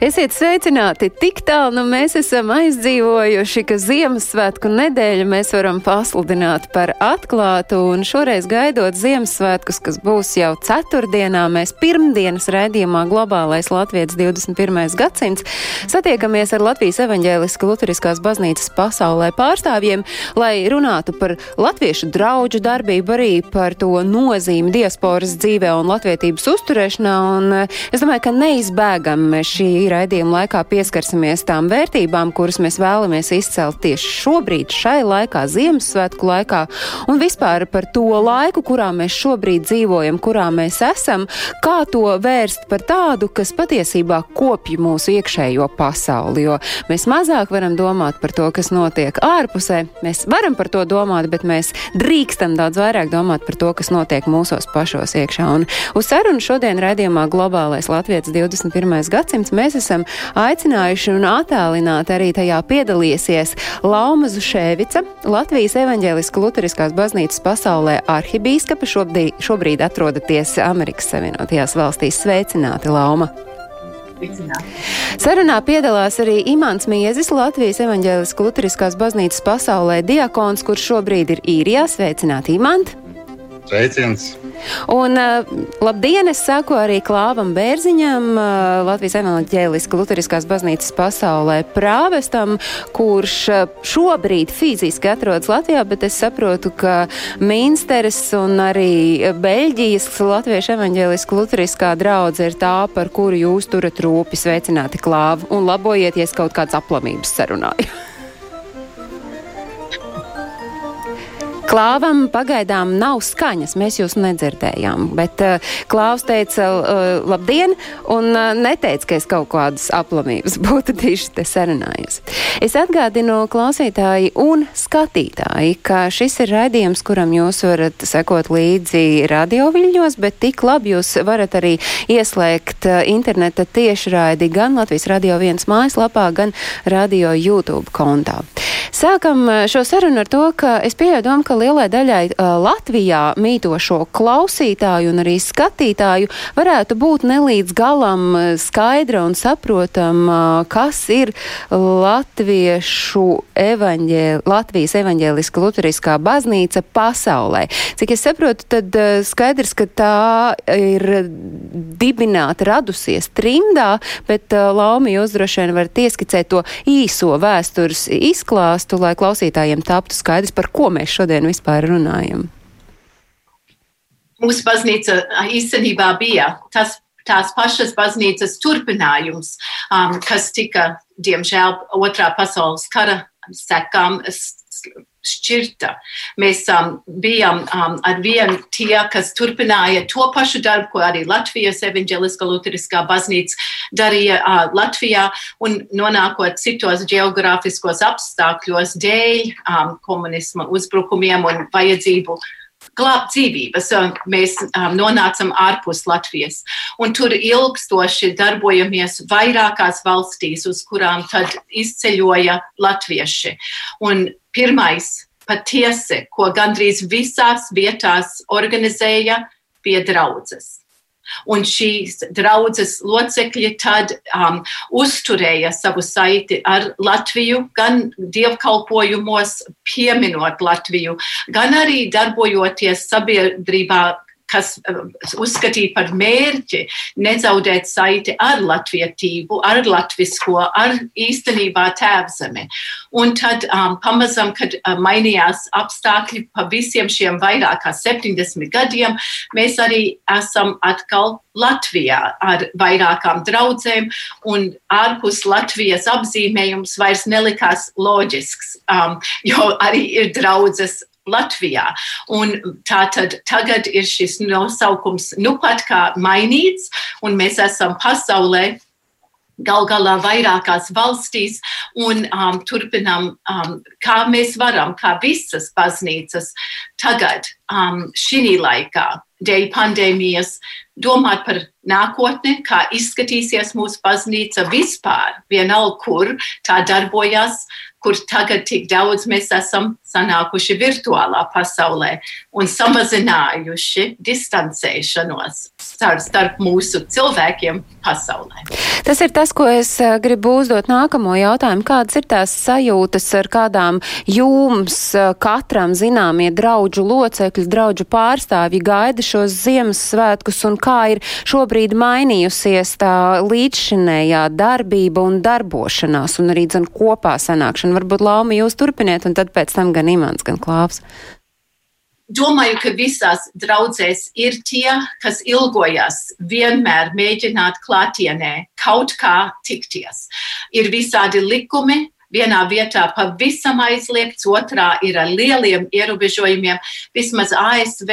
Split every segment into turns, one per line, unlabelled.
Esiet sveicināti! Tik tālu nu mēs esam aizdzīvojuši, ka Ziemassvētku nedēļu mēs varam pasludināt par atklātu, un šoreiz gaidot Ziemassvētkus, kas būs jau ceturtdienā, mēs pirmdienas raidījumā Globālais Latvijas 21. gadsimts satiekamies ar Latvijas evaņģēliska luteriskās baznīcas pasaulē pārstāvjiem, lai runātu par latviešu draugu darbību, arī par to nozīmi diasporas dzīvē un latvietības uzturēšanā, un es domāju, ka neizbēgam šī raidījuma laikā pieskarsimies tām vērtībām, kuras mēs vēlamies izcelt tieši šobrīd, šai laikā, Ziemassvētku laikā, un vispār par to laiku, kurā mēs šobrīd dzīvojam, kurā mēs esam, kā to vērst par tādu, kas patiesībā kopj mūsu iekšējo pasauli, jo mēs mazāk varam domāt par to, kas notiek ārpusē, mēs varam par to domāt, bet mēs drīkstam daudz vairāk domāt par to, kas notiek mūsos pašos iekšā. Un uz sarunu šodien raidījumā Globālais Latvijas 21. gadsimts mēs esam aicinājuši un attālināti arī tajā piedalīsies Lauma Zušēvica, Latvijas evaņģēliska luteriskās baznīcas pasaulē arhibīskapa, šobrīd, šobrīd atrodaties Amerikas Savienotajās valstīs. Sveicināti, Lauma! Sarunā piedalās arī Imants Miezis, Latvijas evaņģēliska luteriskās baznīcas pasaulē diakons, kurš šobrīd ir īrijā. Sveicināti, Imants!
Sveiciens!
Un uh, labdien, es saku arī Klāvam Bērziņam, uh, Latvijas evanģēliska luteriskās baznīcas pasaulē prāvestam, kurš uh, šobrīd fiziski atrodas Latvijā, bet es saprotu, ka Minsteres un arī Beļģijas Latviešu evanģēliska luteriskā draudze ir tā, par kuru jūs turat rūpi. Sveicināti, Klāva, un labojieties kaut kāds aplamības sarunājums. Klāvam pagaidām nav skaņas, mēs jūs nedzirdējām, bet uh, Klāvs teica uh, labdien un uh, neteica, ka es kaut kādas aplamības būtu tieši te sarunājies. Es atgādinu klausītāji un skatītāji, ka šis ir raidījums, kuram jūs varat sekot līdzi radioviļņos, bet tik labi jūs varat arī ieslēgt interneta tiešraidi gan Latvijas radio viens mājaslapā, gan radio YouTube kontā. Sākam šo sarunu ar to, ka es pieļauju domu, ka lielai daļai uh, Latvijā mītošo klausītāju un arī skatītāju varētu būt nelīdz galam skaidra un saprotam, uh, kas ir latviešu evaņģē, Latvijas evaņģēliska luteriskā baznīca pasaulē. Cik es saprotu, tad uh, skaidrs, ka tā ir dibināta, radusies trimdā, bet uh, Laumi jūs droši vien varat ieskicēt to īso vēstures izklāstu, lai klausītājiem taptu skaidrs, par ko mēs šodien vispār runājam?
Mūsu baznīca īstenībā bija tas tās pašas baznīcas turpinājums, um, kas tika, diemžēl, otrā pasaules kara sekām šķirta. Mēs um, bijām um, ar vienu tie, kas turpināja to pašu darbu, ko arī Latvijas evaņģeliskā luteriskā baznīca darīja uh, Latvijā, un nonākot citos geogrāfiskos apstākļos dēļ um, komunisma uzbrukumiem un vajadzību glābt dzīvības. Mēs nonācam ārpus Latvijas. Un tur ilgstoši darbojamies vairākās valstīs, uz kurām tad izceļoja latvieši. Un pirmais patiesi, ko gandrīz visās vietās organizēja, bija draudzes. Un šīs draudzes locekļi tad um, uzturēja savu saiti ar Latviju, gan dievkalpojumos pieminot Latviju, gan arī darbojoties sabiedrībā, kas uh, uzskatīja par mērķi nezaudēt saiti ar latvietību, ar latvisko, ar īstenībā tēvzemi. Un tad um, pamazam, kad uh, mainījās apstākļi pa visiem šiem vairāk kā 70 gadiem, mēs arī esam atkal Latvijā ar vairākām draudzēm, un ārpus Latvijas apzīmējums vairs nelikās loģisks, um, jo arī ir draudzes Latvijā. Un tātad tagad ir šis nosaukums nu pat kā mainīts, un mēs esam pasaulē gal galā vairākās valstīs, un um, turpinām, um, kā mēs varam, kā visas baznīcas tagad, um, šī laikā, dēļ pandēmijas, domāt par nākotni, kā izskatīsies mūsu baznīca vispār, vienalga, kur tā darbojas, kur tagad tik daudz mēs esam sanākuši virtuālā pasaulē un samazinājuši distancēšanos starp, mūsu cilvēkiem pasaulē.
Tas ir tas, ko es eh, gribu uzdot nākamo jautājumu. Kādas ir tās sajūtas, ar kādām jums eh, katram zināmie draudžu locekļi, draudžu pārstāvji gaida šos Ziemassvētkus un kā ir šobrīd mainījusies tā līdzšinējā darbība un darbošanās un arī dzen kopā sanākšana? Varbūt Lauma jūs turpiniet un tad pēc tam gan Imants, gan Klāvs
domāju, ka visās draudzēs ir tie, kas ilgojas vienmēr mēģināt klātienē kaut kā tikties. Ir visādi likumi, vienā vietā pavisam aizliegts, otrā ir ar lieliem ierobežojumiem. Vismaz ASV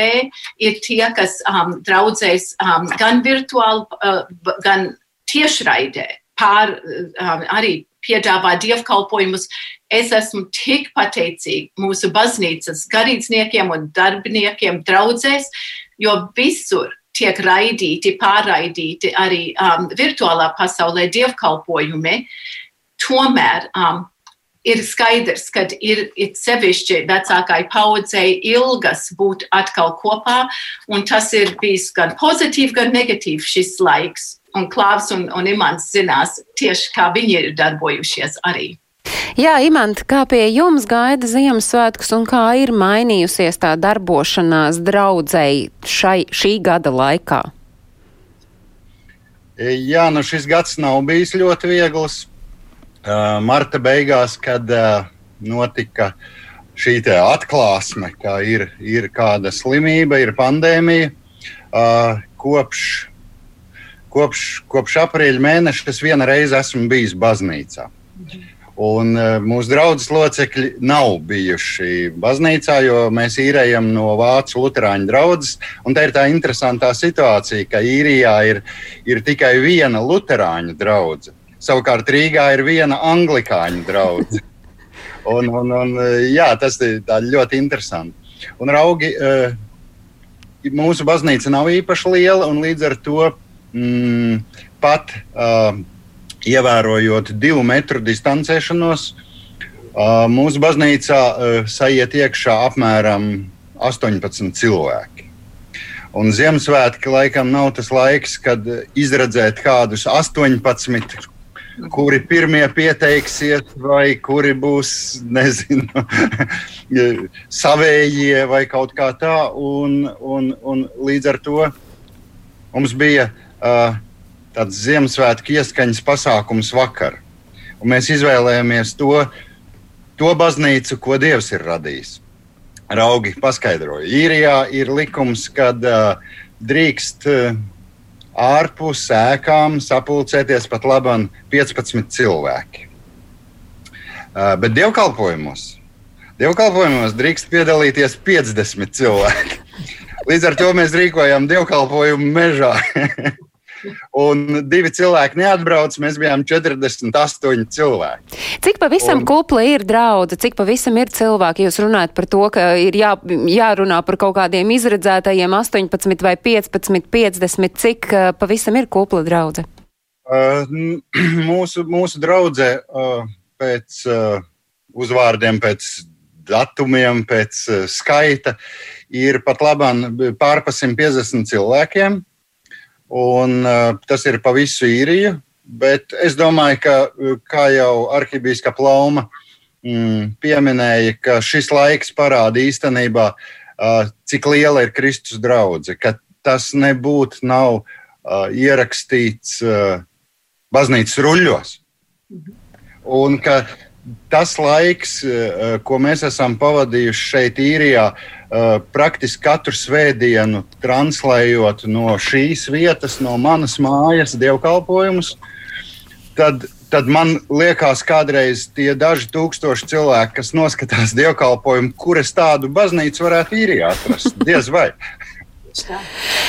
ir tie, kas um, draudzēs um, gan virtuāli, uh, gan tiešraidē pār um, arī piedāvā dievkalpojumus. Es esmu tik pateicīga mūsu baznīcas garīdzniekiem un darbiniekiem draudzēs, jo visur tiek raidīti, pārraidīti arī um, virtuālā pasaulē dievkalpojumi. Tomēr um, ir skaidrs, ka ir, ir sevišķi vecākai paudzei ilgas būt atkal kopā, un tas ir bijis gan pozitīvs, gan negatīvs šis laiks un Klāvs un, un Imants zinās tieši, kā viņi ir darbojušies arī.
Jā, Imants, kā pie jums gaida Ziemassvētkus un kā ir mainījusies tā darbošanās draudzēji šai, šī gada laikā?
Jā, nu šis gads nav bijis ļoti viegls. Uh, marta beigās, kad uh, notika šī atklāsme, ka ir, ir kāda slimība, ir pandēmija, uh, kopš kopš, kopš aprīļa mēneša es vienu reizi esmu bijis baznīcā. Un uh, mūsu draugs locekļi nav bijuši baznīcā, jo mēs īrējam no Vācu Lutāņu draugas. Tā ir tā interesantā situācija, ka īrijā ir, ir tikai viena Lutāņu drauga. Savukārt Rīgā ir viena anglikāņu drauga. Un, un, un, jā, tas ir ļoti interesanti. Un raugi, uh, mūsu baznīca nav īpaši liela, un līdz ar to mm, pat uh, ievērojot divu metru distancēšanos, mūsu baznīcā sajiet iekšā apmēram 18 cilvēki. Un Ziemassvētki laikam nav tas laiks, kad izredzēt kādus 18, kuri pirmie pieteiksies, vai kuri būs, nezinu, savējie vai kaut kā tā. Un, un, un līdz ar to mums bija uh, tāds Ziemassvētku ieskaņas pasākums vakar. Un mēs izvēlējāmies to, to baznīcu, ko Dievs ir radījis. Raugi paskaidroja. Īrijā ir likums, ka uh, drīkst uh, ārpus ēkām sapulcēties pat labam 15 cilvēki. Uh, bet dievkalpojumos, dievkalpojumos drīkst piedalīties 50 cilvēki. Līdz ar to mēs rīkojam dievkalpojumu mežā. un divi cilvēki neatbrauc. Mēs bijām 48 cilvēki.
Cik pavisam un... kupla ir draudze, cik pavisam ir cilvēki? Jūs runājat par to, ka ir jā, jārunā par kaut kādiem izredzētajiem 18 vai 15, 50. Cik uh, pavisam ir kupla draudze?
Uh, mūsu, mūsu draudzē uh, pēc uh, uzvārdiem, pēc datumiem, pēc uh, skaita ir pat labāk pār 150 cilvēkiem. Un, tas ir pa visu īriju. Bet es domāju, ka, kā jau arhibīskapa Lauma mm, pieminēja, ka šis laiks parāda īstenībā, cik liela ir Kristus draudzene, ka tas nebūtu nav ierakstīts baznīcas ruļļos. Un ka tas laiks, uh, ko mēs esam pavadījuši šeit, īrijā, Uh, praktiski katru svētdienu translējot no šīs vietas, no manas mājas, dievkalpojumus, tad, tad man liekas, kādreiz tie daži tūkstoši cilvēki, kas noskatās dievkalpojumu, kur es tādu baznīcu varētu īrijā atrast. Diez vai.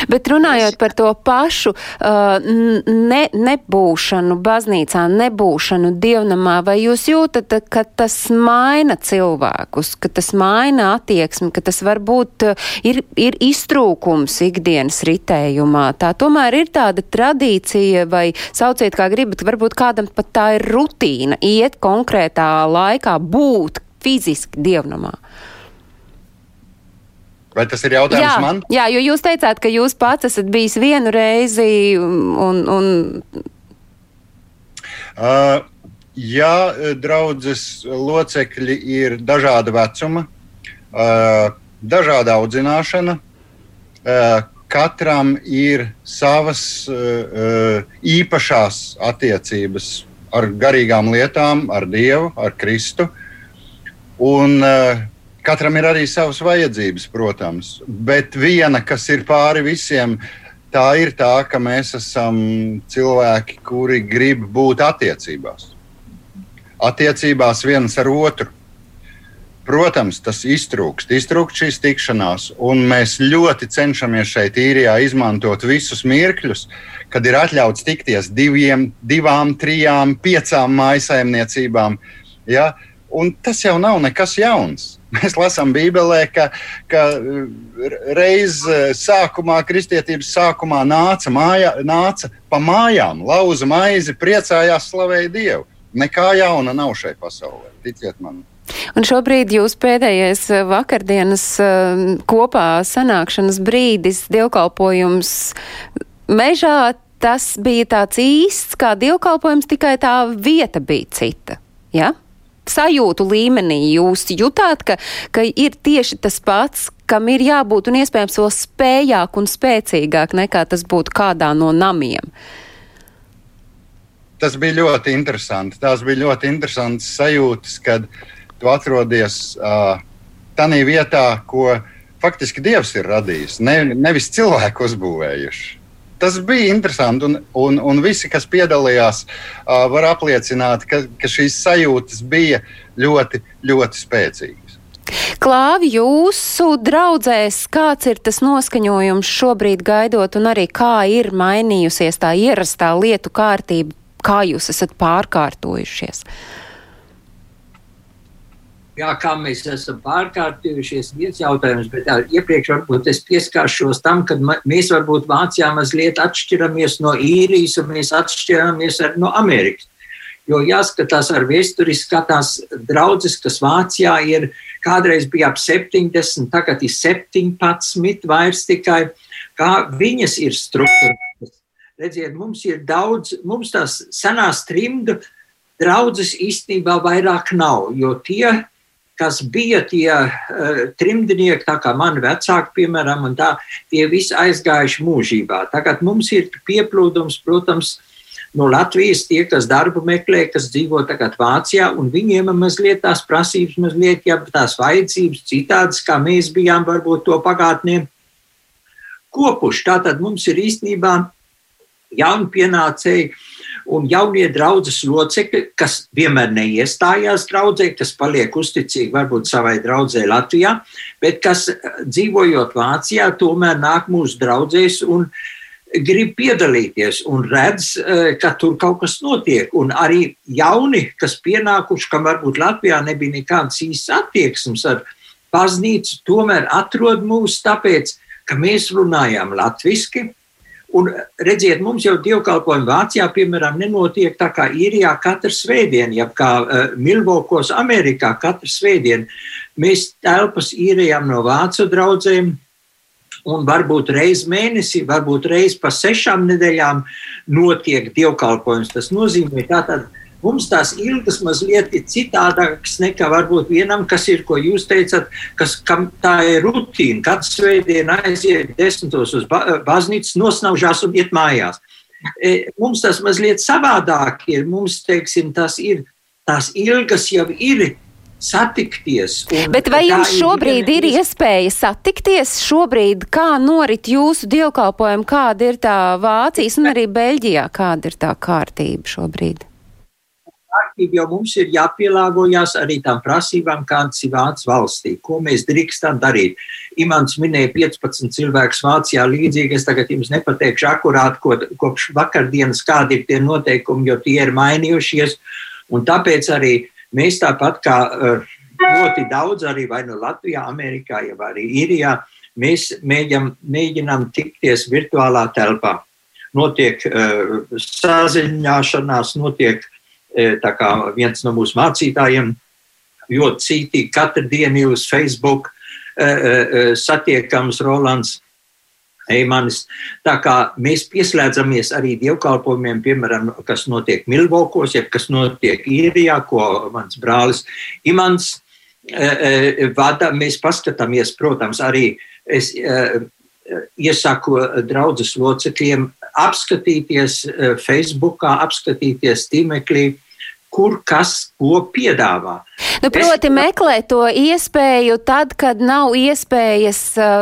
Bet runājot par to pašu uh, ne, nebūšanu baznīcā, nebūšanu dievnamā, vai jūs jūtat, ka tas maina cilvēkus, ka tas maina attieksmi, ka tas varbūt uh, ir, ir iztrūkums ikdienas ritējumā? Tā tomēr ir tāda tradīcija, vai sauciet kā gribat, varbūt kādam pat tā ir rutīna, iet konkrētā laikā, būt fiziski dievnamā.
Vai tas ir jautājums
jā,
man?
Jā, jo jūs teicāt, ka jūs pats esat bijis vienu reizi un. un...
Uh, jā, draudzes locekļi ir dažāda vecuma, uh, dažāda audzināšana. Uh, katram ir savas uh, īpašās attiecības ar garīgām lietām, ar Dievu, ar Kristu. Un, uh, Katram ir arī savas vajadzības, protams, bet viena, kas ir pāri visiem, tā ir tā, ka mēs esam cilvēki, kuri grib būt attiecībās. Attiecībās viens ar otru. Protams, tas iztrūkst, iztrūkst šīs tikšanās, un mēs ļoti cenšamies šeit īrijā izmantot visus mirkļus, kad ir atļauts tikties diviem, divām, trijām, piecām mājsaimniecībām. Ja? Un tas jau nav nekas jauns. Mēs lasām Bībelē, ka, ka reiz eh, sākumā, kristietības sākumā nāca, mājā, nāca pa mājām, lauza maizi, priecājās, slavēja Dievu. Nekā jauna nav šai pasaulē, ticiet man.
Un šobrīd jūs pēdējais eh, vakardienas eh, kopā sanākšanas brīdis, dievkalpojums mežā, tas bija tāds īsts kā dievkalpojums, tikai tā vieta bija cita. Ja? Sajūtu līmenī jūs jutāt, ka, ka ir tieši tas pats, kam ir jābūt un iespējams vēl spējāk un spēcīgāk nekā tas būtu kādā no namiem?
Tas bija ļoti interesanti. Tās bija ļoti interesantas sajūtas, kad tu atrodies uh, tādā vietā, ko faktiski Dievs ir radījis, ne, nevis cilvēku uzbūvējuši tas bija interesanti. Un, un, un visi, kas piedalījās, uh, var apliecināt, ka, ka šīs sajūtas bija ļoti, ļoti spēcīgas.
Klāvi, jūsu draudzēs, kāds ir tas noskaņojums šobrīd gaidot, un arī kā ir mainījusies tā ierastā lietu kārtība, kā jūs esat pārkārtojušies? Uh,
jā, kā mēs esam pārkārtojušies, viens jautājums, bet tā, iepriekš varbūt es pieskāršos tam, ka mēs varbūt Vācijā mazliet atšķiramies no īrijas un mēs atšķiramies ar, no Amerikas. Jo jāskatās ar vēsturi, skatās draudzes, kas Vācijā ir, kādreiz bija ap 70, tagad ir 17 vairs tikai, kā viņas ir struktūras. Redziet, mums ir daudz, mums tās senās trimdu draudzes īstenībā vairāk nav, jo tie kas bija tie uh, trimdnieki, tā kā mani vecāki, piemēram, un tā, tie visi aizgājuši mūžībā. Tagad mums ir pieplūdums, protams, no Latvijas tie, kas darbu meklē, kas dzīvo tagad Vācijā, un viņiem ir mazliet tās prasības, mazliet ja, tās vajadzības citādas, kā mēs bijām varbūt to pagātnē kopuši. Tātad mums ir īstenībā jauni pienācēji un jaunie draudzes locekļi, kas vienmēr neiestājās draudzē, kas paliek uzticīgi varbūt savai draudzē Latvijā, bet kas dzīvojot Vācijā, tomēr nāk mūsu draudzēs un grib piedalīties un redz, e, ka tur kaut kas notiek. Un arī jauni, kas pienākuši, kam varbūt Latvijā nebija nekādas īstas attieksmes ar baznīcu, tomēr atrod mūs tāpēc, ka mēs runājām latviski, Un redziet, mums jau dievkalpojumi Vācijā, piemēram, nenotiek tā kā īrijā katru svētdienu, jeb kā uh, Milvokos Amerikā katru svētdienu. Mēs telpas īrijām no vācu draugiem, un varbūt reizi mēnesī, varbūt reizi pa sešām nedēļām notiek dievkalpojums. Tas nozīmē, tātad Mums tās ilgas mazliet ir citādākas nekā varbūt vienam, kas ir, ko jūs teicat, kas tā ir rutīna. Katru svētdienu aiziet desmitos uz baznīcu, nosnaužās un iet mājās. E, mums tas mazliet savādāk ir. Mums, teiksim, tas ir tās ilgas jau ir satikties.
Bet vai jums šobrīd ir, ir iespēja satikties? Šobrīd, kā norit jūsu dievkalpojumi, kāda ir tā Vācijas un arī Beļģijā, kāda ir tā kārtība šobrīd?
Aktīvi, jo mums ir jāpielāgojas arī tām prasībām, kādas ir Vācijas valstī. Ko mēs drīkstam darīt? Imants minēja 15 cilvēkus Vācijā līdzīgi. Es tagad jums nepateikšu akurāt, ko, kopš vakardienas kādi ir tie noteikumi, jo tie ir mainījušies. Un tāpēc arī mēs tāpat kā ļoti daudz arī vai nu Latvijā, Amerikā, jau arī Īrijā, mēs mēģinām, mēģinām tikties virtuālā telpā notiek uh, saziņāšanās, notiek uh, kā viens no mūsu mācītājiem ļoti cītīgi katru dienu uz Facebook uh, satiekams Rolands. Eimanis. Tā kā mēs pieslēdzamies arī dievkalpojumiem, piemēram, kas notiek Milvokos, jeb kas notiek Īrijā, ko mans brālis Imants vada, mēs paskatāmies, protams, arī es iesaku draudzes locekļiem apskatīties Facebookā, apskatīties tīmeklī, kur kas ko piedāvā.
Nu, proti, es... meklēt to iespēju tad, kad nav iespējas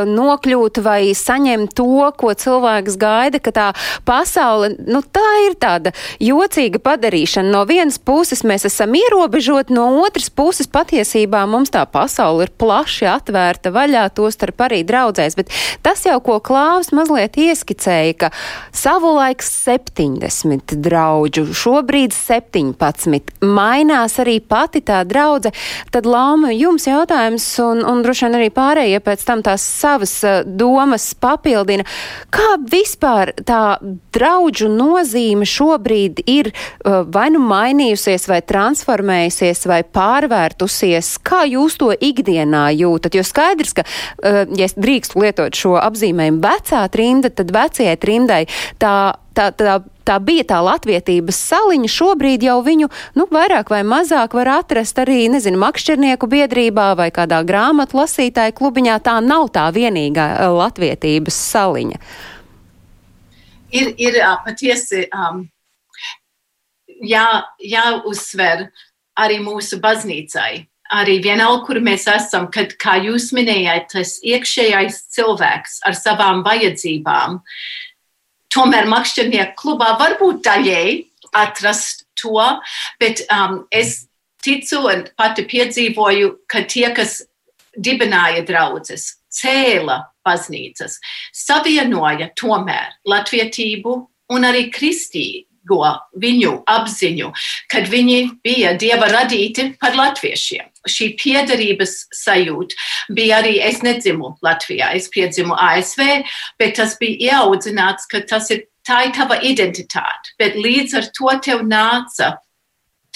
nokļūt vai saņemt to, ko cilvēks gaida, ka tā pasaule, nu, tā ir tāda jocīga padarīšana. No vienas puses mēs esam ierobežoti, no otras puses patiesībā mums tā pasaule ir plaši atvērta vaļā, to starp arī draudzēs. Bet tas jau, ko Klāvs mazliet ieskicēja, ka savulaik 70 draudžu, šobrīd 17, mainās arī pati tā draudze, tad Lāma, jums jautājums un, un droši vien arī pārējie pēc tam tās savas uh, domas papildina. Kā vispār tā draudžu nozīme šobrīd ir uh, vai nu mainījusies, vai transformējusies, vai pārvērtusies? Kā jūs to ikdienā jūtat? Jo skaidrs, ka, uh, ja es drīkstu lietot šo apzīmējumu vecā trimda, tad vecajai trimdai tā tā, tā, tā bija tā latvietības saliņa, šobrīd jau viņu, nu, vairāk vai mazāk var atrast arī, nezinu, makšķernieku biedrībā vai kādā grāmatu lasītāju klubiņā. Tā nav tā vienīgā eh, latvietības saliņa.
Ir, ir patiesi um, jā, jāuzsver arī mūsu baznīcai. Arī vienalga, kur mēs esam, kad, kā jūs minējāt, tas iekšējais cilvēks ar savām vajadzībām, uh, tomēr makšķernieku klubā varbūt daļēji atrast to, bet um, es ticu un pati piedzīvoju, ka tie, kas dibināja draudzes, cēla baznīcas, savienoja tomēr latvietību un arī kristību viņu apziņu, kad viņi bija dieva radīti par latviešiem. Šī piederības sajūta bija arī, es nedzimu Latvijā, es piedzimu ASV, bet tas bija ieaudzināts, ka tas ir tā ir tava identitāte, bet līdz ar to tev nāca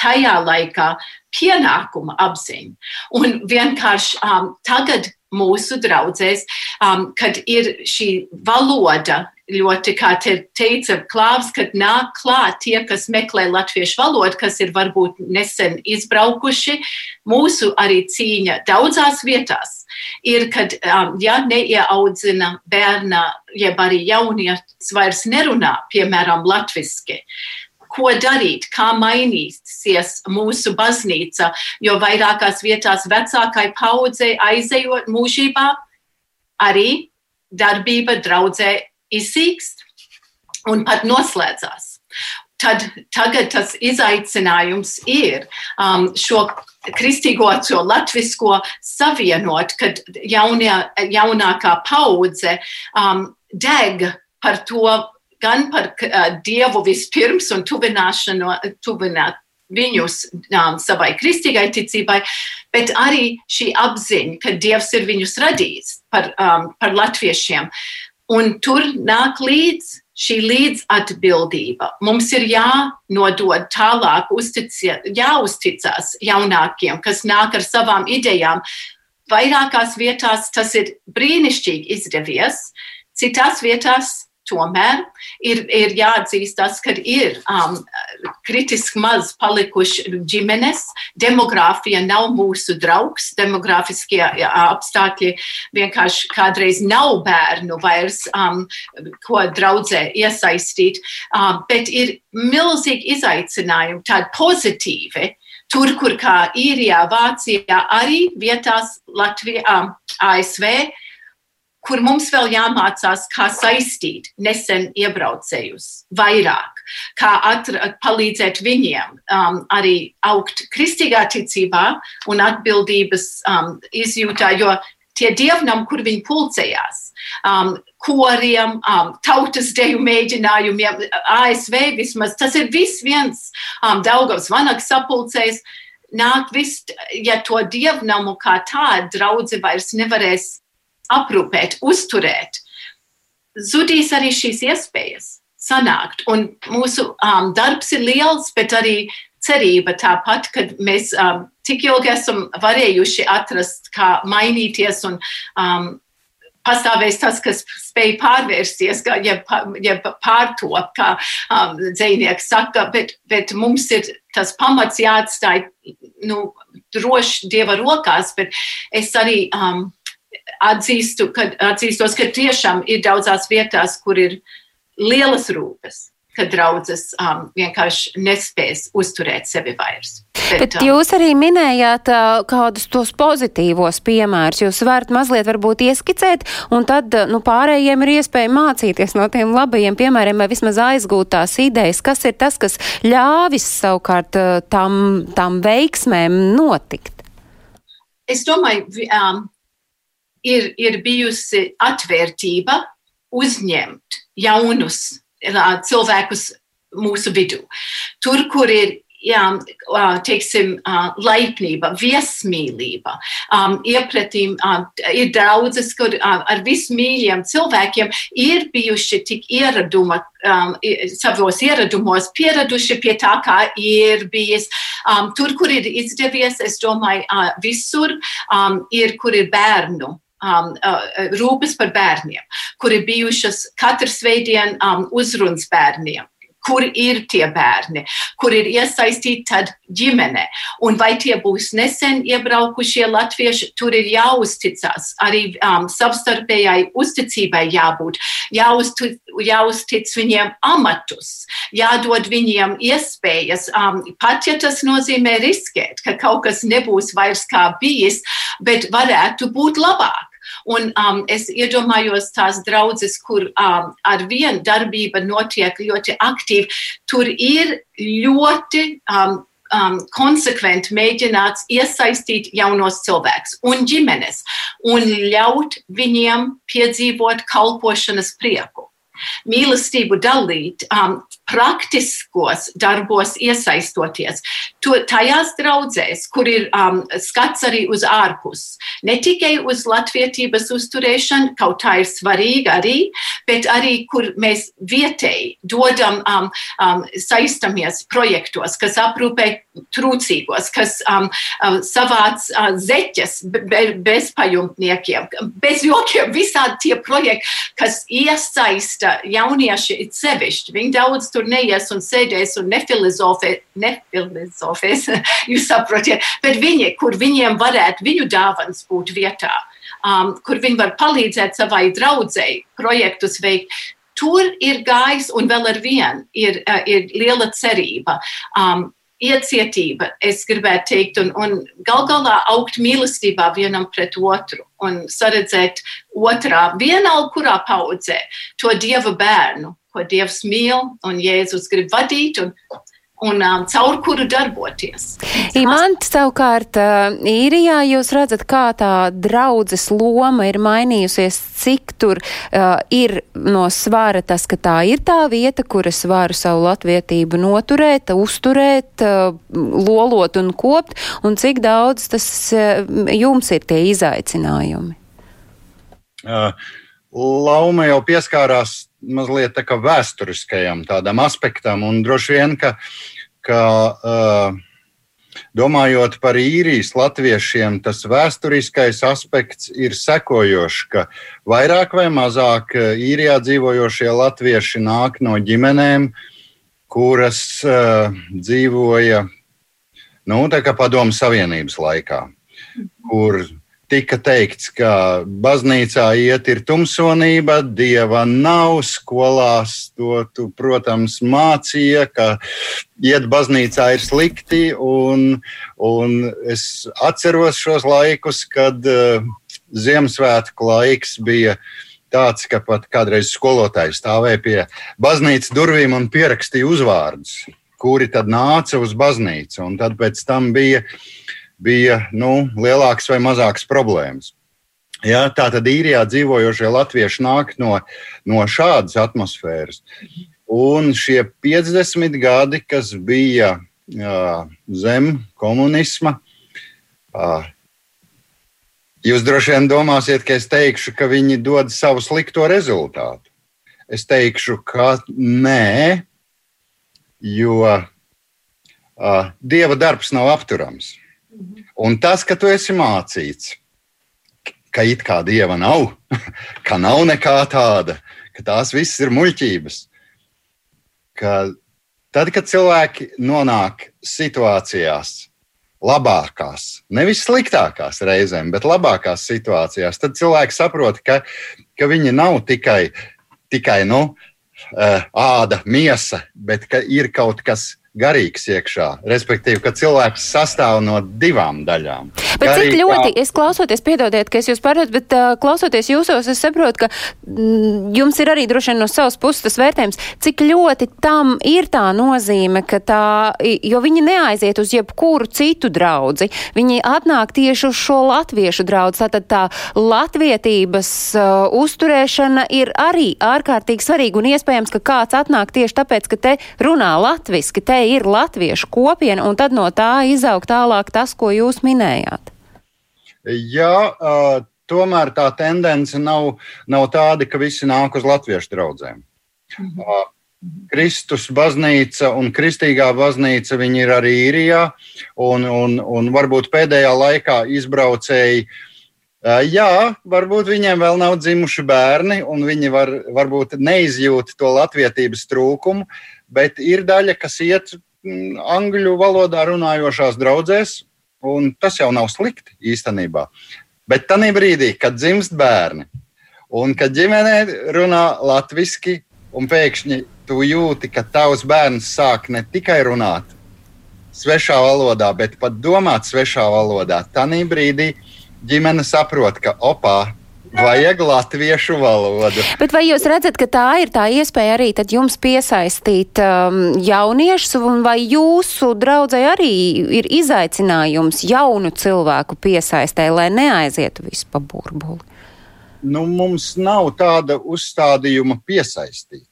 tajā laikā pienākuma apziņa. Un vienkārši um, tagad mūsu draudzēs, um, kad ir šī valoda ļoti, kā te teica Klāvs, kad nāk klāt tie, kas meklē latviešu valodu, kas ir varbūt nesen izbraukuši. Mūsu arī cīņa daudzās vietās ir, kad, um, ja neieaudzina bērna, jeb arī jaunietis vairs nerunā, piemēram, latviski, ko darīt, kā mainīsies mūsu baznīca, jo vairākās vietās vecākai paudzei aizejot mūžībā, arī darbība draudzē izsīkst un pat noslēdzās. Tad tagad tas izaicinājums ir um, šo kristīgo, šo latvisko savienot, kad jaunie, jaunākā paudze um, deg par to, gan par uh, Dievu vispirms un tuvināšanu, tuvināt viņus um, savai kristīgai ticībai, bet arī šī apziņa, ka Dievs ir viņus radījis par, um, par latviešiem. Un tur nāk līdz šī līdzatbildība. Mums ir jānodod tālāk, uzticie, jāuzticas jaunākiem, kas nāk ar savām idejām. Vairākās vietās tas ir brīnišķīgi izdevies, citās vietās Tomēr ir, ir jāatzīst tas, ka ir um, kritiski maz palikuši ģimenes. Demogrāfija nav mūsu draugs. Demogrāfiskie apstākļi vienkārši kādreiz nav bērnu vairs, um, ko draudzē iesaistīt. Um, bet ir milzīgi izaicinājumi, tādi pozitīvi. Tur, kur kā īrijā, Vācijā, arī vietās Latvijā, ASV kur mums vēl jāmācās, kā saistīt nesen iebraucējus vairāk, kā atra, palīdzēt viņiem um, arī augt kristīgā ticībā un atbildības um, izjūtā, jo tie dievnam, kur viņi pulcējās, um, koriem, um, tautas deju mēģinājumiem, ASV vismaz, tas ir viss viens um, Daugavs Vanaks sapulcējs. Nāk viss, ja to dievnamu kā tādu draudzi vairs nevarēs aprūpēt, uzturēt, zudīs arī šīs iespējas sanākt. Un mūsu um, darbs ir liels, bet arī cerība tāpat, ka mēs um, tik ilgi esam varējuši atrast, kā mainīties un um, pastāvēs tas, kas spēj pārvērsties, kā, ja, ja pārtop, kā um, dzinieks saka, bet, bet mums ir tas pamats jāatstāj nu, droši Dieva rokās, bet es arī um, atzīstu, ka, atzīstos, ka tiešām ir daudzās vietās, kur ir lielas rūpes ka draudzes um, vienkārši nespēs uzturēt sevi vairs.
Bet, Bet um, jūs arī minējāt uh, kādus tos pozitīvos piemērus. Jūs varat mazliet varbūt ieskicēt, un tad uh, nu, pārējiem ir iespēja mācīties no tiem labajiem piemēriem vai vismaz aizgūt tās idejas, kas ir tas, kas ļāvis savukārt uh, tam, tam veiksmēm notikt.
Es domāju, um, ir, ir bijusi atvērtība uzņemt jaunus cilvēkus mūsu vidū. Tur, kur ir jā, teiksim, laipnība, viesmīlība, um, iepratīm, um, ir daudzas, kur um, ar vismīļiem cilvēkiem ir bijuši tik ieraduma, um, savos ieradumos pieraduši pie tā, kā ir bijis. Um, tur, kur ir izdevies, es domāju, uh, visur um, ir, kur ir bērnu um, uh, rūpes par bērniem, kuri bijušas katru svētdienu um, uzrunas bērniem. Kur ir tie bērni, kur ir iesaistīti tad ģimene, un vai tie būs nesen iebraukušie latvieši, tur ir jāuzticas, arī um, savstarpējai uzticībai jābūt, jāuztic, jāuztic viņiem amatus, jādod viņiem iespējas, um, pat ja tas nozīmē riskēt, ka kaut kas nebūs vairs kā bijis, bet varētu būt labāk. Un um, es iedomājos tās draudzes, kur um, ar vienu darbība notiek ļoti aktīvi. Tur ir ļoti um, um, konsekventi mēģināts iesaistīt jaunos cilvēkus un ģimenes un ļaut viņiem piedzīvot kalpošanas prieku mīlestību dalīt, um, praktiskos darbos iesaistoties. To, tajās draudzēs, kur ir um, skats arī uz ārpus, ne tikai uz latvietības uzturēšanu, kaut tā ir svarīga arī, bet arī, kur mēs vietēji dodam, um, um, saistamies projektos, kas aprūpē trūcīgos, kas um, um, savāc uh, zeķes be, bezpajumtniekiem, bez jokiem, visādi tie projekti, kas iesaista jaunieši ir sevišķi. Viņi daudz tur neies un sēdēs un nefilozofē, nefilozofēs, jūs saprotiet, bet viņi, kur viņiem varētu viņu dāvans būt vietā, um, kur viņi var palīdzēt savai draudzēji projektus veikt. Tur ir gājis un vēl ar vienu ir, uh, ir liela cerība. Um, iecietība, es gribētu teikt, un, un gal galā augt mīlestībā vienam pret otru un saredzēt otrā, vienalga kurā paudzē, to dieva bērnu, ko dievs mīl un Jēzus grib vadīt. Un, un um, caur kuru darboties.
Imants, savukārt, uh, īrijā jūs redzat, kā tā draudzes loma ir mainījusies, cik tur uh, ir no svara tas, ka tā ir tā vieta, kur es varu savu latvietību noturēt, uzturēt, uh, lolot un kopt, un cik daudz tas uh, jums ir tie izaicinājumi?
Uh. Lauma jau pieskārās mazliet tā kā vēsturiskajam tādam aspektam, un droši vien, ka uh, ka uh, domājot par īrijas latviešiem, tas vēsturiskais aspekts ir sekojošs, ka vairāk vai mazāk īrijā dzīvojošie latvieši nāk no ģimenēm, kuras uh, dzīvoja nu, padomu Savienības laikā, kur tika teikts, ka baznīcā iet ir tumsonība, dieva nav, skolās to, tu, protams, mācīja, ka iet baznīcā ir slikti, un, un es atceros šos laikus, kad uh, Ziemassvētku laiks bija tāds, ka pat kādreiz skolotāji stāvēja pie baznīcas durvīm un pierakstīja uzvārdus, kuri tad nāca uz baznīcu. Un tad pēc tam bija, bija nu, lielākas vai mazākas problēmas. Ja, tā tad īrijā dzīvojošie latvieši nāk no, no šādas atmosfēras. Un šie 50 gadi, kas bija uh, zem komunisma, uh, jūs droši vien domāsiet, ka es teikšu, ka viņi dod savu slikto rezultātu. Es teikšu, ka nē, jo uh, dieva darbs nav apturams. Un tas, ka tu esi mācīts, ka it kā dieva nav, ka nav nekā tāda, ka tās visas ir muļķības. Ka tad, kad cilvēki nonāk situācijās, labākās, nevis sliktākās reizēm, bet labākās situācijās, tad cilvēki saprot, ka, ka viņi nav tikai, tikai nu, āda, miesa, bet ka ir kaut kas garīgs iekšā. Respektīvi, ka cilvēks sastāv no divām daļām.
Bet Garīgā... cik ļoti, es klausoties, piedodiet, ka es jūs pārēju, bet uh, klausoties jūsos, es saprotu, ka mm, jums ir arī droši vien no savas puses tas vērtējums, cik ļoti tam ir tā nozīme, ka tā, jo viņi neaiziet uz jebkuru citu draudzi, viņi atnāk tieši uz šo latviešu draudzi, tātad tā latvietības uh, uzturēšana ir arī ārkārtīgi svarīga un iespējams, ka kāds atnāk tieši tāpēc, ka te runā latviski, te ir latviešu kopiena, un tad no tā izaug tālāk tas, ko jūs minējāt?
Jā, uh, tomēr tā tendence nav, nav tāda, ka visi nāk uz latviešu draugiem. Mhm. Uh, Kristus baznīca un kristīgā baznīca viņi ir arī īrijā, un, un, un varbūt pēdējā laikā izbraucēji. Jā, varbūt viņiem vēl nav dzimuši bērni, un viņi var, varbūt neizjūt to latviedzības trūkumu, bet ir daļa, kas iet mm, angļu valodā runājošās draudzēs, un tas jau nav slikti īstenībā. Bet tajā brīdī, kad dzimst bērni, un kad ģimenē runā latviešu, un pēkšņi tu jūti, ka tavs bērns sāk ne tikai runāt svešā valodā, bet pat domāt svešā valodā, tad brīdī ģimene saprot, ka opā, Vajag latviešu valodu.
Bet vai jūs redzat, ka tā ir tā iespēja arī jums piesaistīt um, jauniešus, un vai jūsu draudzē arī ir izaicinājums jaunu cilvēku piesaistē, lai neaizietu visu pa burbuli?
Nu, mums nav tāda uzstādījuma piesaistīt.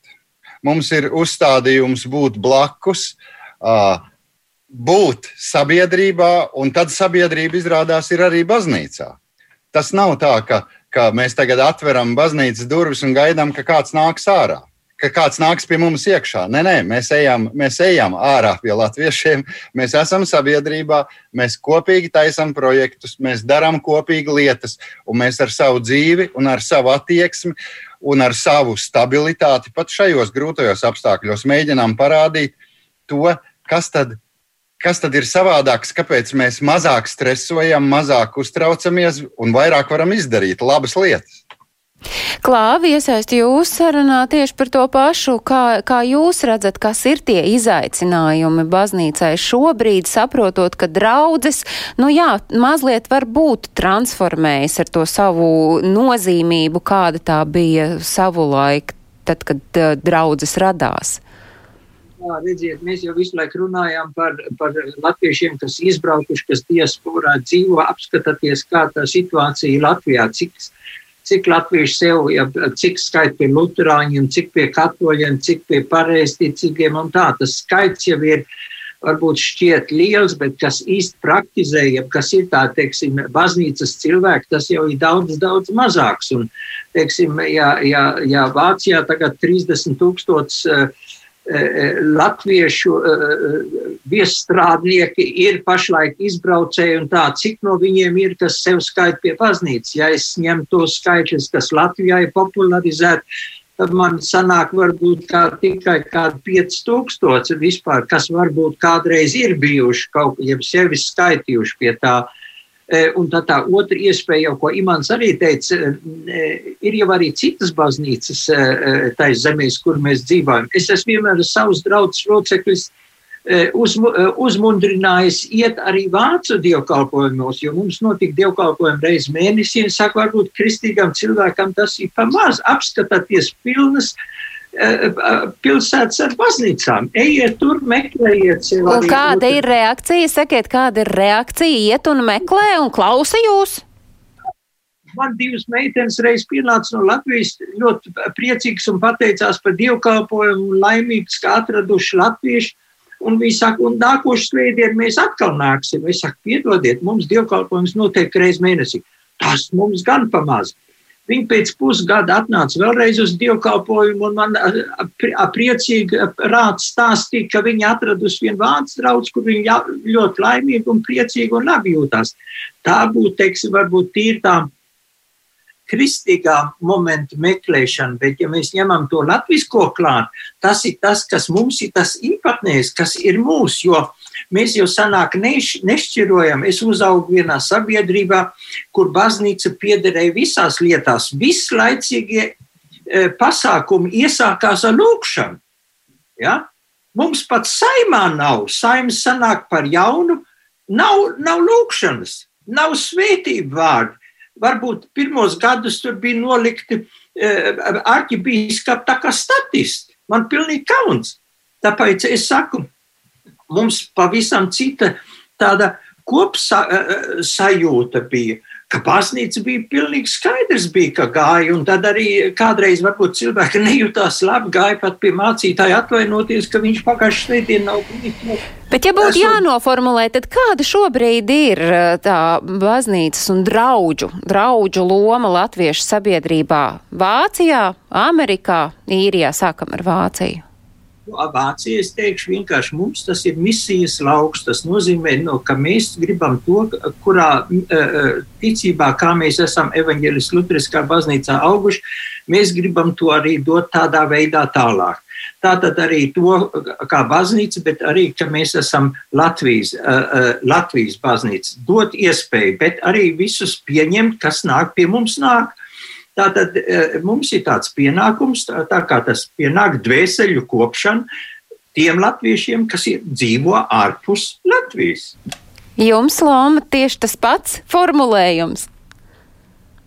Mums ir uzstādījums būt blakus, uh, būt sabiedrībā, un tad sabiedrība izrādās ir arī baznīcā. Tas nav tā, ka ka mēs tagad atveram baznīcas durvis un gaidām, ka kāds nāks ārā. Ka kāds nāks pie mums iekšā. Nē, nē, mēs ejam, mēs ejam ārā pie latviešiem. Mēs esam sabiedrībā, mēs kopīgi taisām projektus, mēs darām kopīgi lietas, un mēs ar savu dzīvi, un ar savu attieksmi un ar savu stabilitāti pat šajos grūtajos apstākļos mēģinām parādīt to, kas tad ir kas tad ir savādāks, kāpēc mēs mazāk stresojam, mazāk uztraucamies un vairāk varam izdarīt labas lietas.
Klāvi iesaist jūs sarunā tieši par to pašu, kā, kā jūs redzat, kas ir tie izaicinājumi baznīcai šobrīd, saprotot, ka draudzes, nu jā, mazliet varbūt transformējas ar to savu nozīmību, kāda tā bija savu laiku, tad, kad uh, draudzes radās.
Jā, redziet, mēs jau visu laiku runājām par, par latviešiem, kas izbraukuši, kas diasporā dzīvo, apskatāties, kā tā situācija Latvijā, cik, cik latvieši sev, ja, cik skait pie luterāņiem, cik pie katoļiem, cik pie pareizticīgiem un tā. Tas skaits jau ir varbūt šķiet liels, bet kas īsti praktizēja, kas ir tā, teiksim, baznīcas cilvēki, tas jau ir daudz, daudz mazāks. Un, teiksim, ja, ja, ja Vācijā tagad 30 tūkstots uh, latviešu viestrādnieki ir pašlaik izbraucēji un tā, cik no viņiem ir, kas sev skaita pie baznīcas. Ja es ņemu tos skaitļus, kas Latvijā ir popularizēti, tad man sanāk varbūt kā tikai kādi 5000 vispār, kas varbūt kādreiz ir bijuši kaut, jeb sevi skaitījuši pie tā. Uh, Eh, un tā, tā otra iespēja, jau, ko Imants arī teica, eh, ir jau arī citas baznīcas eh, tais zemēs, kur mēs dzīvojam. Es esmu vienmēr savus draugus locekļus uzmu, uzmundrinājis iet arī vācu dievkalpojumos, jo mums notika dievkalpojumi reiz mēnesī, un saka, varbūt kristīgam cilvēkam tas ir pamaz, apskatāties pilnas eh, pilsētas ar baznīcām. Ejiet tur, meklējiet.
Un kāda ir reakcija? Sakiet, kāda ir reakcija? Iet un meklē un klausa jūs?
Man divas meitenes reiz pienāca no Latvijas ļoti priecīgas un pateicās par dievkalpojumu un laimīgas, ka atraduši latviešu. Un viņi saka, un nākošais svētdien mēs atkal nāksim. Es saku, piedodiet, mums dievkalpojums notiek reiz mēnesī. Tas mums gan pamaz. Viņi pēc pusgada atnāca vēlreiz uz dievkalpojumu, un man priecīgi rāds stāstīja, ka viņi atradusi vienu vācu draugu, kur viņi ļoti laimīgi un priecīgi un labi jūtās. Tā būtu, teiksim, varbūt tīri tām kristīgā momenta meklēšana, bet ja mēs ņemam to latvisko klāt, tas ir tas, kas mums ir tas īpatnējs, kas ir mūs, jo mēs jau sanāk neš, nešķirojam. Es uzaugu vienā sabiedrībā, kur baznīca piederēja visās lietās. Vislaicīgie e, pasākumi iesākās ar lūkšanu. Ja? Mums pat saimā nav. Saimas sanāk par jaunu, nav, nav lūkšanas, nav svētību vārdu varbūt pirmos gadus tur bija nolikti uh, arhibīskapi tā kā statisti. Man pilnīgi kauns. Tāpēc es saku, mums pavisam cita tāda kopsajūta bija ka baznīca bija pilnīgi skaidrs, bija, ka gāja, un tad arī kādreiz varbūt cilvēki nejūtās labi, gāja pat pie mācītāja atvainoties, ka viņš pagājušajā svētdienā nav bijis.
Bet, ja būtu jānoformulē, tad kāda šobrīd ir eh, tā baznīcas un draudžu, draudžu loma latviešu sabiedrībā? Vācijā, Amerikā, Īrijā sākam ar Vāciju.
Vācija, es teikšu, vienkārši mums tas ir misijas lauks. Tas nozīmē, no, ka mēs gribam to, kurā ticībā, kā mēs esam evaņģēlis Lutriskā baznīcā auguši, mēs gribam to arī dot tādā veidā tālāk. Tātad arī to kā baznīca, bet arī, ka mēs esam Latvijas, Latvijas baznīca, dot iespēju, bet arī visus pieņemt, kas nāk pie mums nāk. Tātad e, mums ir tāds pienākums, tā, kā tas pienāk dvēseļu kopšana tiem latviešiem, kas ir, dzīvo ārpus Latvijas.
Jums, Loma, tieši tas pats formulējums.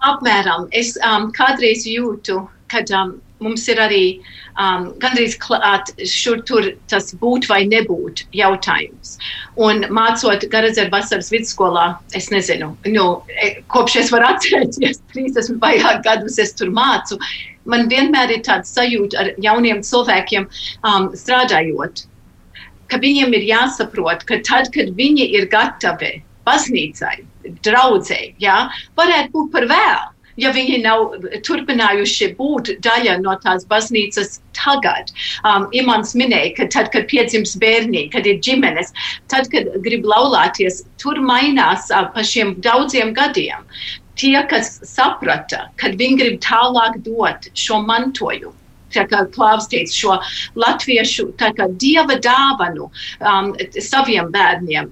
Apmēram. Es um, kādreiz jūtu, kad um, mums ir arī um, gandrīz klāt šur tur tas būt vai nebūt jautājums. Un mācot Garadzeru vasaras vidusskolā, es nezinu, nu, e, kopš es varu atcerēties, 30 vairāk gadus es tur mācu, man vienmēr ir tāds sajūta ar jauniem cilvēkiem um, strādājot, ka viņiem ir jāsaprot, ka tad, kad viņi ir gatavi baznīcai, draudzēji, jā, varētu būt par vēlu ja viņi nav turpinājuši būt daļa no tās baznīcas tagad. Um, Imants minēja, ka tad, kad piedzimst bērni, kad ir ģimenes, tad, kad grib laulāties, tur mainās uh, pa šiem daudziem gadiem. Tie, kas saprata, kad viņi grib tālāk dot šo mantojumu, kā Klaus teica, šo latviešu dieva dāvanu um, saviem bērniem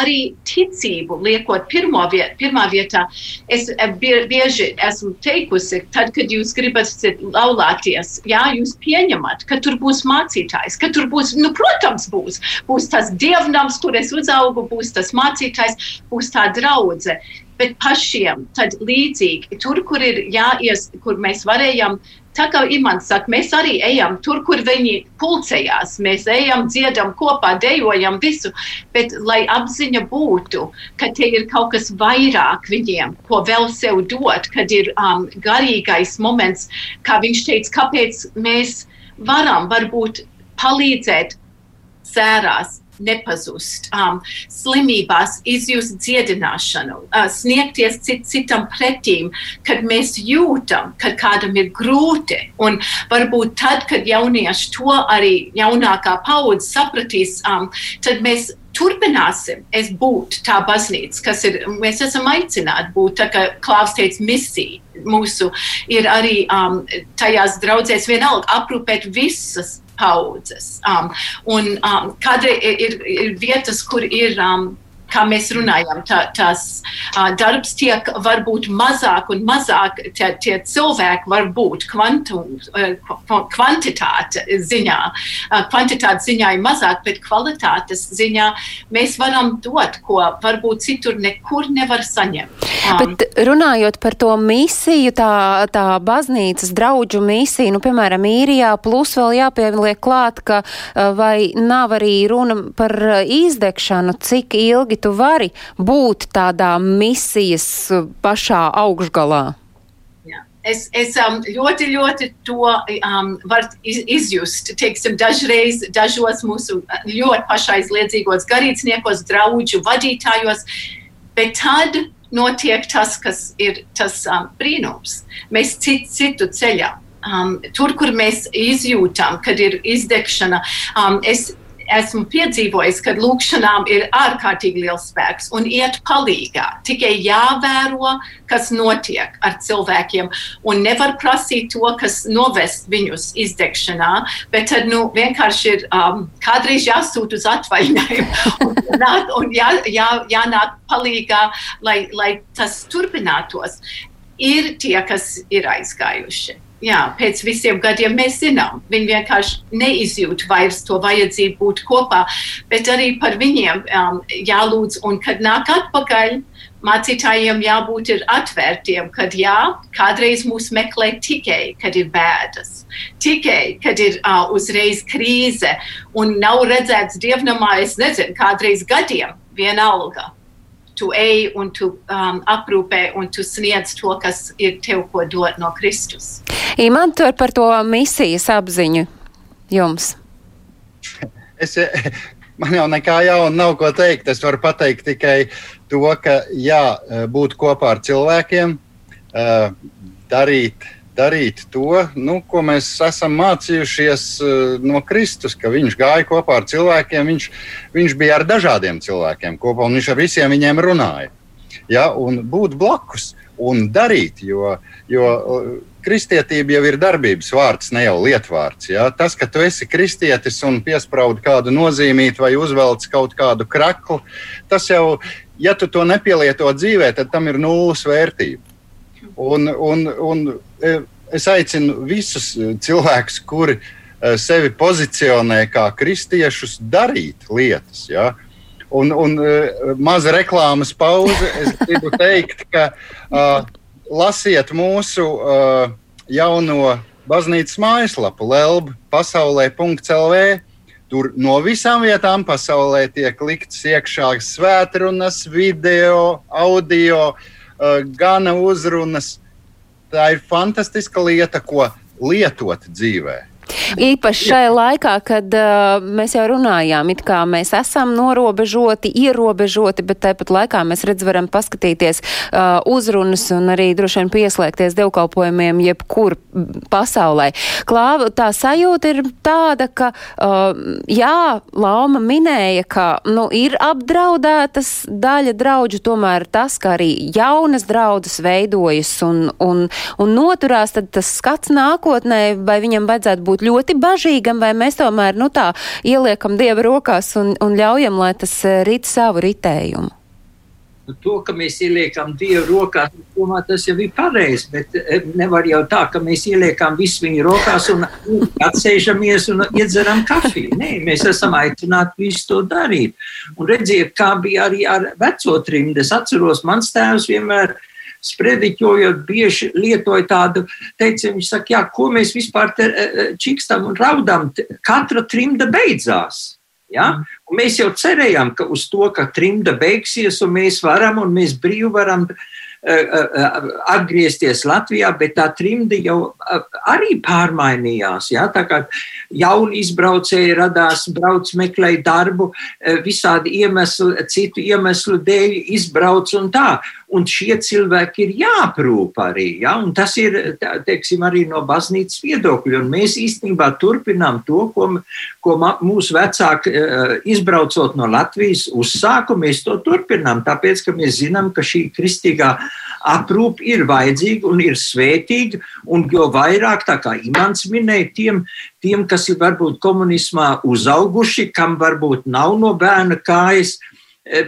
arī ticību liekot viet, pirmā vietā. Es eh, bieži esmu teikusi, tad, kad jūs gribat laulāties, jā, jūs pieņemat, ka tur būs mācītājs, ka tur būs, nu, protams, būs, būs tas dievnams, kur es uzaugu, būs tas mācītājs, būs tā draudze bet pašiem tad līdzīgi tur, kur ir jāies, kur mēs varējām Tā kā Imants saka, mēs arī ejam tur, kur viņi pulcējās. Mēs ejam, dziedam kopā, dejojam visu. Bet lai apziņa būtu, ka te ir kaut kas vairāk viņiem, ko vēl sev dot, kad ir um, garīgais moments, kā viņš teica, kāpēc mēs varam varbūt palīdzēt sērās, nepazust, um, slimībās izjust dziedināšanu, uh, sniegties cit, citam pretīm, kad mēs jūtam, ka kādam ir grūti. Un varbūt tad, kad jaunieši to arī jaunākā paudze sapratīs, um, tad mēs turpināsim būt tā baznīca, kas ir, mēs esam aicināti būt, tā kā Klaus teica, misija mūsu ir arī um, tajās draudzēs vienalga aprūpēt visas paudzes. Um, un um, kādreiz ir, ir vietas, kur ir um, kā mēs runājam, tā, tās uh, darbs tiek varbūt mazāk un mazāk, tie, tie cilvēki var būt kvantu, uh, kvantitāte ziņā. Uh, kvantitāte ziņā ir mazāk, bet kvalitātes ziņā mēs varam dot, ko varbūt citur nekur nevar saņemt.
Bet runājot par to misiju, tā, tā baznīcas draudžu misiju, nu, piemēram, īrijā, plus vēl jāpieliek klāt, ka vai nav arī runa par izdegšanu, cik ilgi tu vari būt tādā misijas pašā augšgalā?
Es, es um, ļoti, ļoti to um, varu izjust. Teiksim, dažreiz dažos mūsu ļoti pašaizliedzīgos garīdzniekos, draugu vadītājos, bet tad notiek tas, kas ir tas um, brīnums. Mēs citu, citu ceļā. Um, tur, kur mēs izjūtam, kad ir izdegšana, um, es esmu piedzīvojis, ka lūkšanām ir ārkārtīgi liels spēks un iet palīgā. Tikai jāvēro, kas notiek ar cilvēkiem, un nevar prasīt to, kas novest viņus izdegšanā, bet tad nu, vienkārši ir um, kādreiz jāsūt uz atvaļinājumu un, nāk, un jā, jā, jānāk palīgā, lai, lai tas turpinātos. Ir tie, kas ir aizgājuši jā, pēc visiem gadiem mēs zinām, viņi vienkārši neizjūt vairs to vajadzību būt kopā, bet arī par viņiem um, jālūdz, un kad nāk atpakaļ, mācītājiem jābūt atvērtiem, kad jā, kādreiz mūs meklē tikai, kad ir bēdas, tikai, kad ir uh, uzreiz krīze un nav redzēts dievnamā, es nezinu, kādreiz gadiem vienalga tu ej un tu um, aprūpē un tu sniedz to, kas ir tev ko dot no Kristus.
Imantur par to misijas apziņu jums.
Es, man jau nekā jauna nav ko teikt. Es varu pateikt tikai to, ka jā, būt kopā ar cilvēkiem, darīt darīt to, nu, ko mēs esam mācījušies uh, no Kristus, ka viņš gāja kopā ar cilvēkiem, viņš, viņš bija ar dažādiem cilvēkiem kopā un viņš ar visiem viņiem runāja. Ja, un būt blakus un darīt, jo, jo uh, kristietība jau ir darbības vārds, ne jau lietvārds. Ja? Tas, ka tu esi kristietis un piespraudi kādu nozīmīti vai uzvelc kaut kādu kraklu, tas jau, ja tu to nepielieto dzīvē, tad tam ir nulles vērtība. Un, un, un e, es aicinu visus e, cilvēkus, kuri e, sevi pozicionē kā kristiešus, darīt lietas. Ja? Un, un maza reklāmas pauze. Es gribu teikt, ka uh, lasiet mūsu uh, jauno baznīcas mājaslapu LELB pasaulē.lv. Tur no visām vietām pasaulē tiek likts iekšā svētrunas, video, audio, uh, gana uzrunas. Tā ir fantastiska lieta, ko lietot dzīvē.
Īpaši šajā laikā, kad uh, mēs jau runājām, it kā mēs esam norobežoti, ierobežoti, bet tāpat laikā mēs redz, varam paskatīties uh, uzrunas un arī droši vien pieslēgties dievkalpojumiem jebkur pasaulē. Klāva, tā sajūta ir tāda, ka, uh, jā, Lauma minēja, ka, nu, ir apdraudētas daļa draudžu, tomēr tas, ka arī jaunas draudzes veidojas un, un, un noturās, tad tas skats nākotnē, vai viņam vajadzētu būt ļoti ļoti bažīgam, vai mēs tomēr nu, tā ieliekam dieva rokās un, un ļaujam, lai tas eh, rit savu ritējumu?
Nu, to, ka mēs ieliekam dievu rokās, domā, tas jau ir pareizi. Bet eh, nevar jau tā, ka mēs ieliekam visu viņu rokās un atsēžamies un iedzeram kafiju. Nē, mēs esam aicināti visu to darīt. Un redziet, kā bija arī ar veco trimdu. Es atceros, mans tēvs vienmēr ir sprediķojot, bieži lietoja tādu teicienu, viņš saka, jā, ko mēs vispār te e, e, čikstam un raudam, katra trimda beidzās. Ja? Un mēs jau cerējām, ka uz to, ka trimda beigsies, un mēs varam, un mēs brīvi varam uh, atgriezties Latvijā, bet tā trimdi jau arī pārmainījās. Ja? Tā kā jauni izbraucēji radās, brauc, meklēja darbu, visādi iemesli, citu iemeslu dēļ izbrauc un tā. Un šie cilvēki ir jāprūp arī. Ja? Un tas ir teiksim, arī no baznīcas viedokļa. Un mēs īstenībā turpinām to, ko, ko mūsu vecāki izbraucot no Latvijas uzsāka. Mēs to turpinām, tāpēc ka mēs zinām, ka šī kristīgā aprūpe ir vajadzīga un ir svētīga. Un jo vairāk, tā kā Imants minēja, tiem, tiem kas ir varbūt komunismā uzauguši, kam varbūt nav no bērna kājas,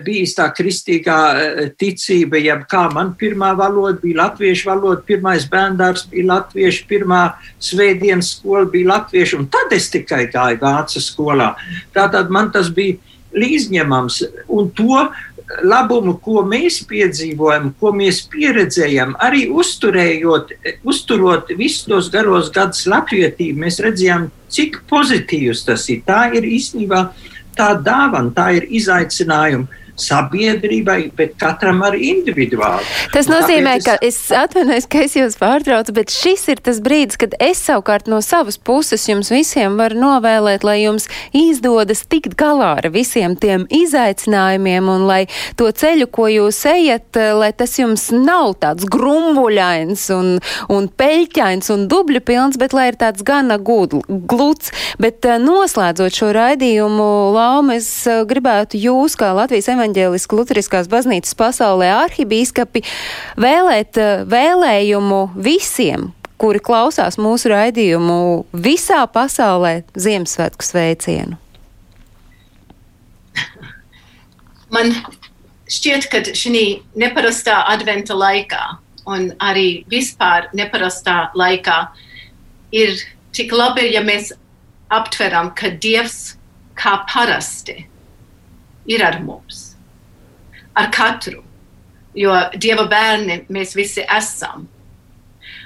bijis tā kristīgā eh, ticība, jeb kā man pirmā valoda bija latviešu valoda, pirmais bērndārs bija latviešu, pirmā svētdienas skola bija latviešu, un tad es tikai gāju vācu skolā. Tātad man tas bija līdzņemams, un to labumu, ko mēs piedzīvojam, ko mēs pieredzējam, arī uzturējot, uzturot visus tos garos gadus latvietību, mēs redzējām, cik pozitīvs tas ir. Tā ir īstenībā tā dāvana, tā ir izaicinājums sabiedrībai, bet katram arī individuāli.
Tas nozīmē, es... ka es atvainojos, ka es jūs pārtraucu, bet šis ir tas brīdis, kad es savukārt no savas puses jums visiem varu novēlēt, lai jums izdodas tikt galā ar visiem tiem izaicinājumiem un lai to ceļu, ko jūs ejat, lai tas jums nav tāds grumbuļains un, un peļķains un dubļu pilns, bet lai ir tāds gana gudl, gluds. Bet eh, noslēdzot šo raidījumu, Lauma, es eh, gribētu jūs, kā Latvijas evaņģēlijas evaņģēliska luteriskās baznīcas pasaulē arhibīskapi vēlēt eh, vēlējumu visiem, kuri klausās mūsu raidījumu visā pasaulē Ziemassvētku sveicienu?
Man šķiet, ka šī neparastā adventa laikā un arī vispār neparastā laikā ir tik labi, ja mēs aptveram, ka Dievs kā parasti ir ar mums ar katru, jo Dieva bērni mēs visi esam.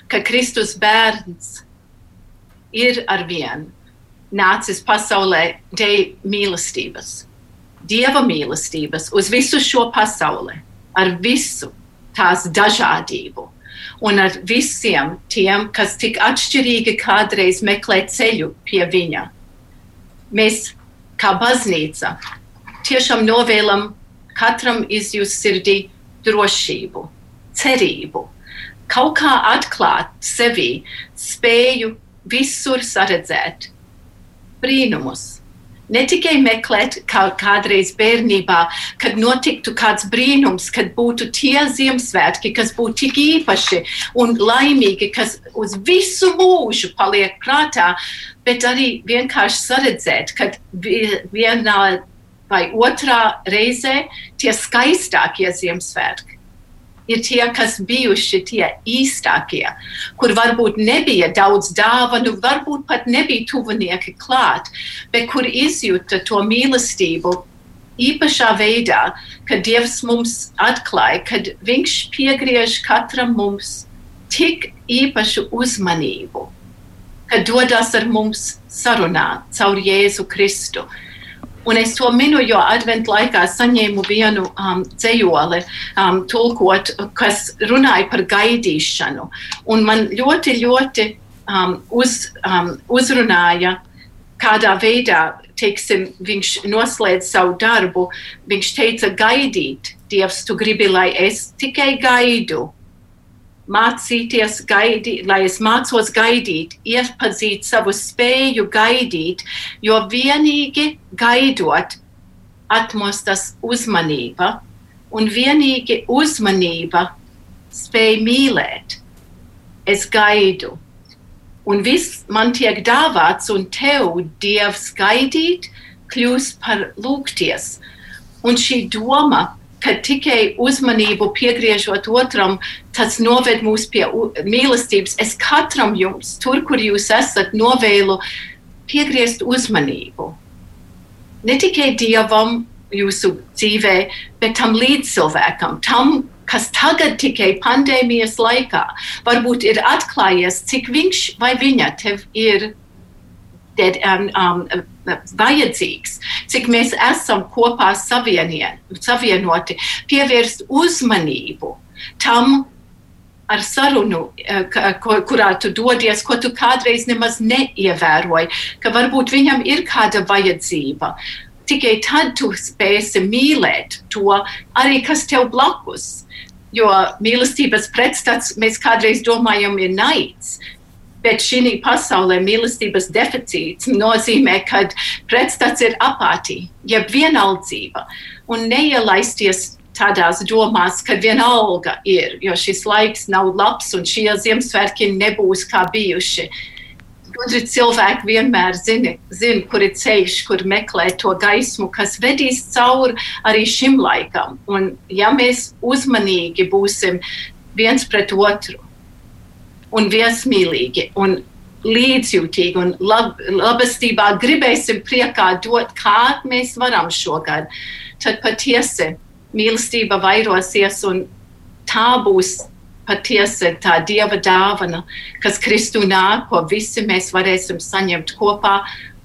Ka Kristus bērns ir ar vienu nācis pasaulē dēļ mīlestības, Dieva mīlestības uz visu šo pasauli, ar visu tās dažādību un ar visiem tiem, kas tik atšķirīgi kādreiz meklē ceļu pie viņa. Mēs, kā baznīca, tiešām novēlam katram izjust sirdī drošību, cerību, kaut kā atklāt sevi, spēju visur saredzēt brīnumus. Ne tikai meklēt, kā kādreiz bērnībā, kad notiktu kāds brīnums, kad būtu tie Ziemassvētki, kas būtu tik īpaši un laimīgi, kas uz visu mūžu paliek prātā, bet arī vienkārši saredzēt, ka vienā vai otrā reizē tie skaistākie Ziemassvētki ir tie, kas bijuši tie īstākie, kur varbūt nebija daudz dāvanu, varbūt pat nebija tuvinieki klāt, bet kur izjūta to mīlestību īpašā veidā, kad Dievs mums atklāja, kad Viņš piegriež katram mums tik īpašu uzmanību, kad dodas ar mums sarunā caur Jēzu Kristu. Un es to minu, jo adventu laikā saņēmu vienu um, dzējoli, um, tulkot, kas runāja par gaidīšanu. Un man ļoti, ļoti um, uz, um, uzrunāja, kādā veidā teiksim, viņš noslēdz savu darbu. Viņš teica, gaidīt, Dievs, tu gribi, lai es tikai gaidu mācīties gaidīt, lai es mācos gaidīt, iepazīt savu spēju gaidīt, jo vienīgi gaidot atmostas uzmanība, un vienīgi uzmanība spēj mīlēt. Es gaidu, un viss man tiek dāvāts, un tev, Dievs, gaidīt, kļūst par lūgties. Un šī doma ka tikai uzmanību piegriežot otram, tas noved mūs pie mīlestības. Es katram jums, tur, kur jūs esat, novēlu piegriezt uzmanību. Ne tikai dievam jūsu dzīvē, bet tam līdzcilvēkam, tam, kas tagad tikai pandēmijas laikā varbūt ir atklājies, cik viņš vai viņa tev ir ded, um, um, vajadzīgs, cik mēs esam kopā savienoti, pievērst uzmanību tam, ar sarunu, eh, kurā tu dodies, ko tu kādreiz nemaz neievēroji, ka varbūt viņam ir kāda vajadzība. Tikai tad tu spēsi mīlēt to arī, kas tev blakus. Jo mīlestības pretstats mēs kādreiz domājam ir naids, Bet šī pasaulē mīlestības deficīts nozīmē, ka pretstats ir apātija, jeb vienaldzība, un neielaisties tādās domās, ka vienalga ir, jo šis laiks nav labs un šie Ziemassvētki nebūs kā bijuši. Gudri cilvēki vienmēr zina, zin, kur ir ceļš, kur meklēt to gaismu, kas vedīs cauri arī šim laikam. Un, ja mēs uzmanīgi būsim viens pret otru un viesmīlīgi un līdzjūtīgi un lab, labestībā gribēsim priekā dot, kā mēs varam šogad, tad patiesi mīlestība vairosies un tā būs patiesi tā dieva dāvana, kas Kristu nāk, ko visi mēs varēsim saņemt kopā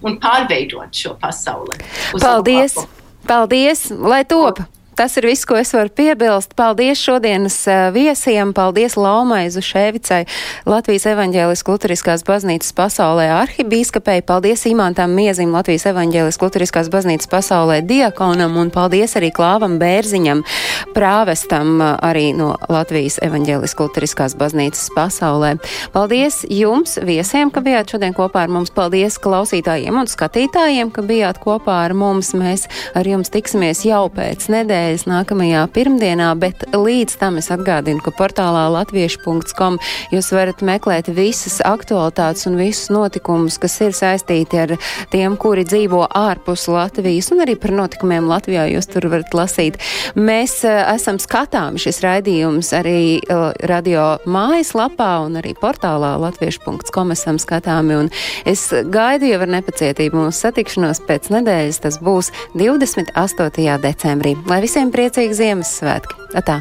un pārveidot šo pasauli.
Paldies! Paldies! Lai top! Tas ir viss, ko es varu piebilst. Paldies šodienas viesiem, paldies Laumai Zuševicai, Latvijas evaņģēliskās luteriskās baznīcas pasaulē arhibīskapei, paldies Imantam Miezim, Latvijas evaņģēliskās luteriskās baznīcas pasaulē diakonam un paldies arī Klāvam Bērziņam, prāvestam arī no Latvijas evaņģēliskās luteriskās baznīcas pasaulē. Paldies jums, viesiem, ka bijāt šodien kopā ar mums. Paldies klausītājiem un skatītājiem, ka bijāt kopā ar mums. Mēs ar jums tiksimies jau pēc nedēļas nedēļas nākamajā pirmdienā, bet līdz tam es atgādinu, ka portālā latviešu.com jūs varat meklēt visas aktualitātes un visus notikumus, kas ir saistīti ar tiem, kuri dzīvo ārpus Latvijas, un arī par notikumiem Latvijā jūs tur varat lasīt. Mēs uh, esam skatāmi šis raidījums arī uh, radio mājaslapā un arī portālā latviešu.com esam skatāmi, un es gaidu jau ar nepacietību mūsu satikšanos pēc nedēļas, tas būs 28. decembrī. Lai visi Visiem priecīgi Ziemassvētki! Atā.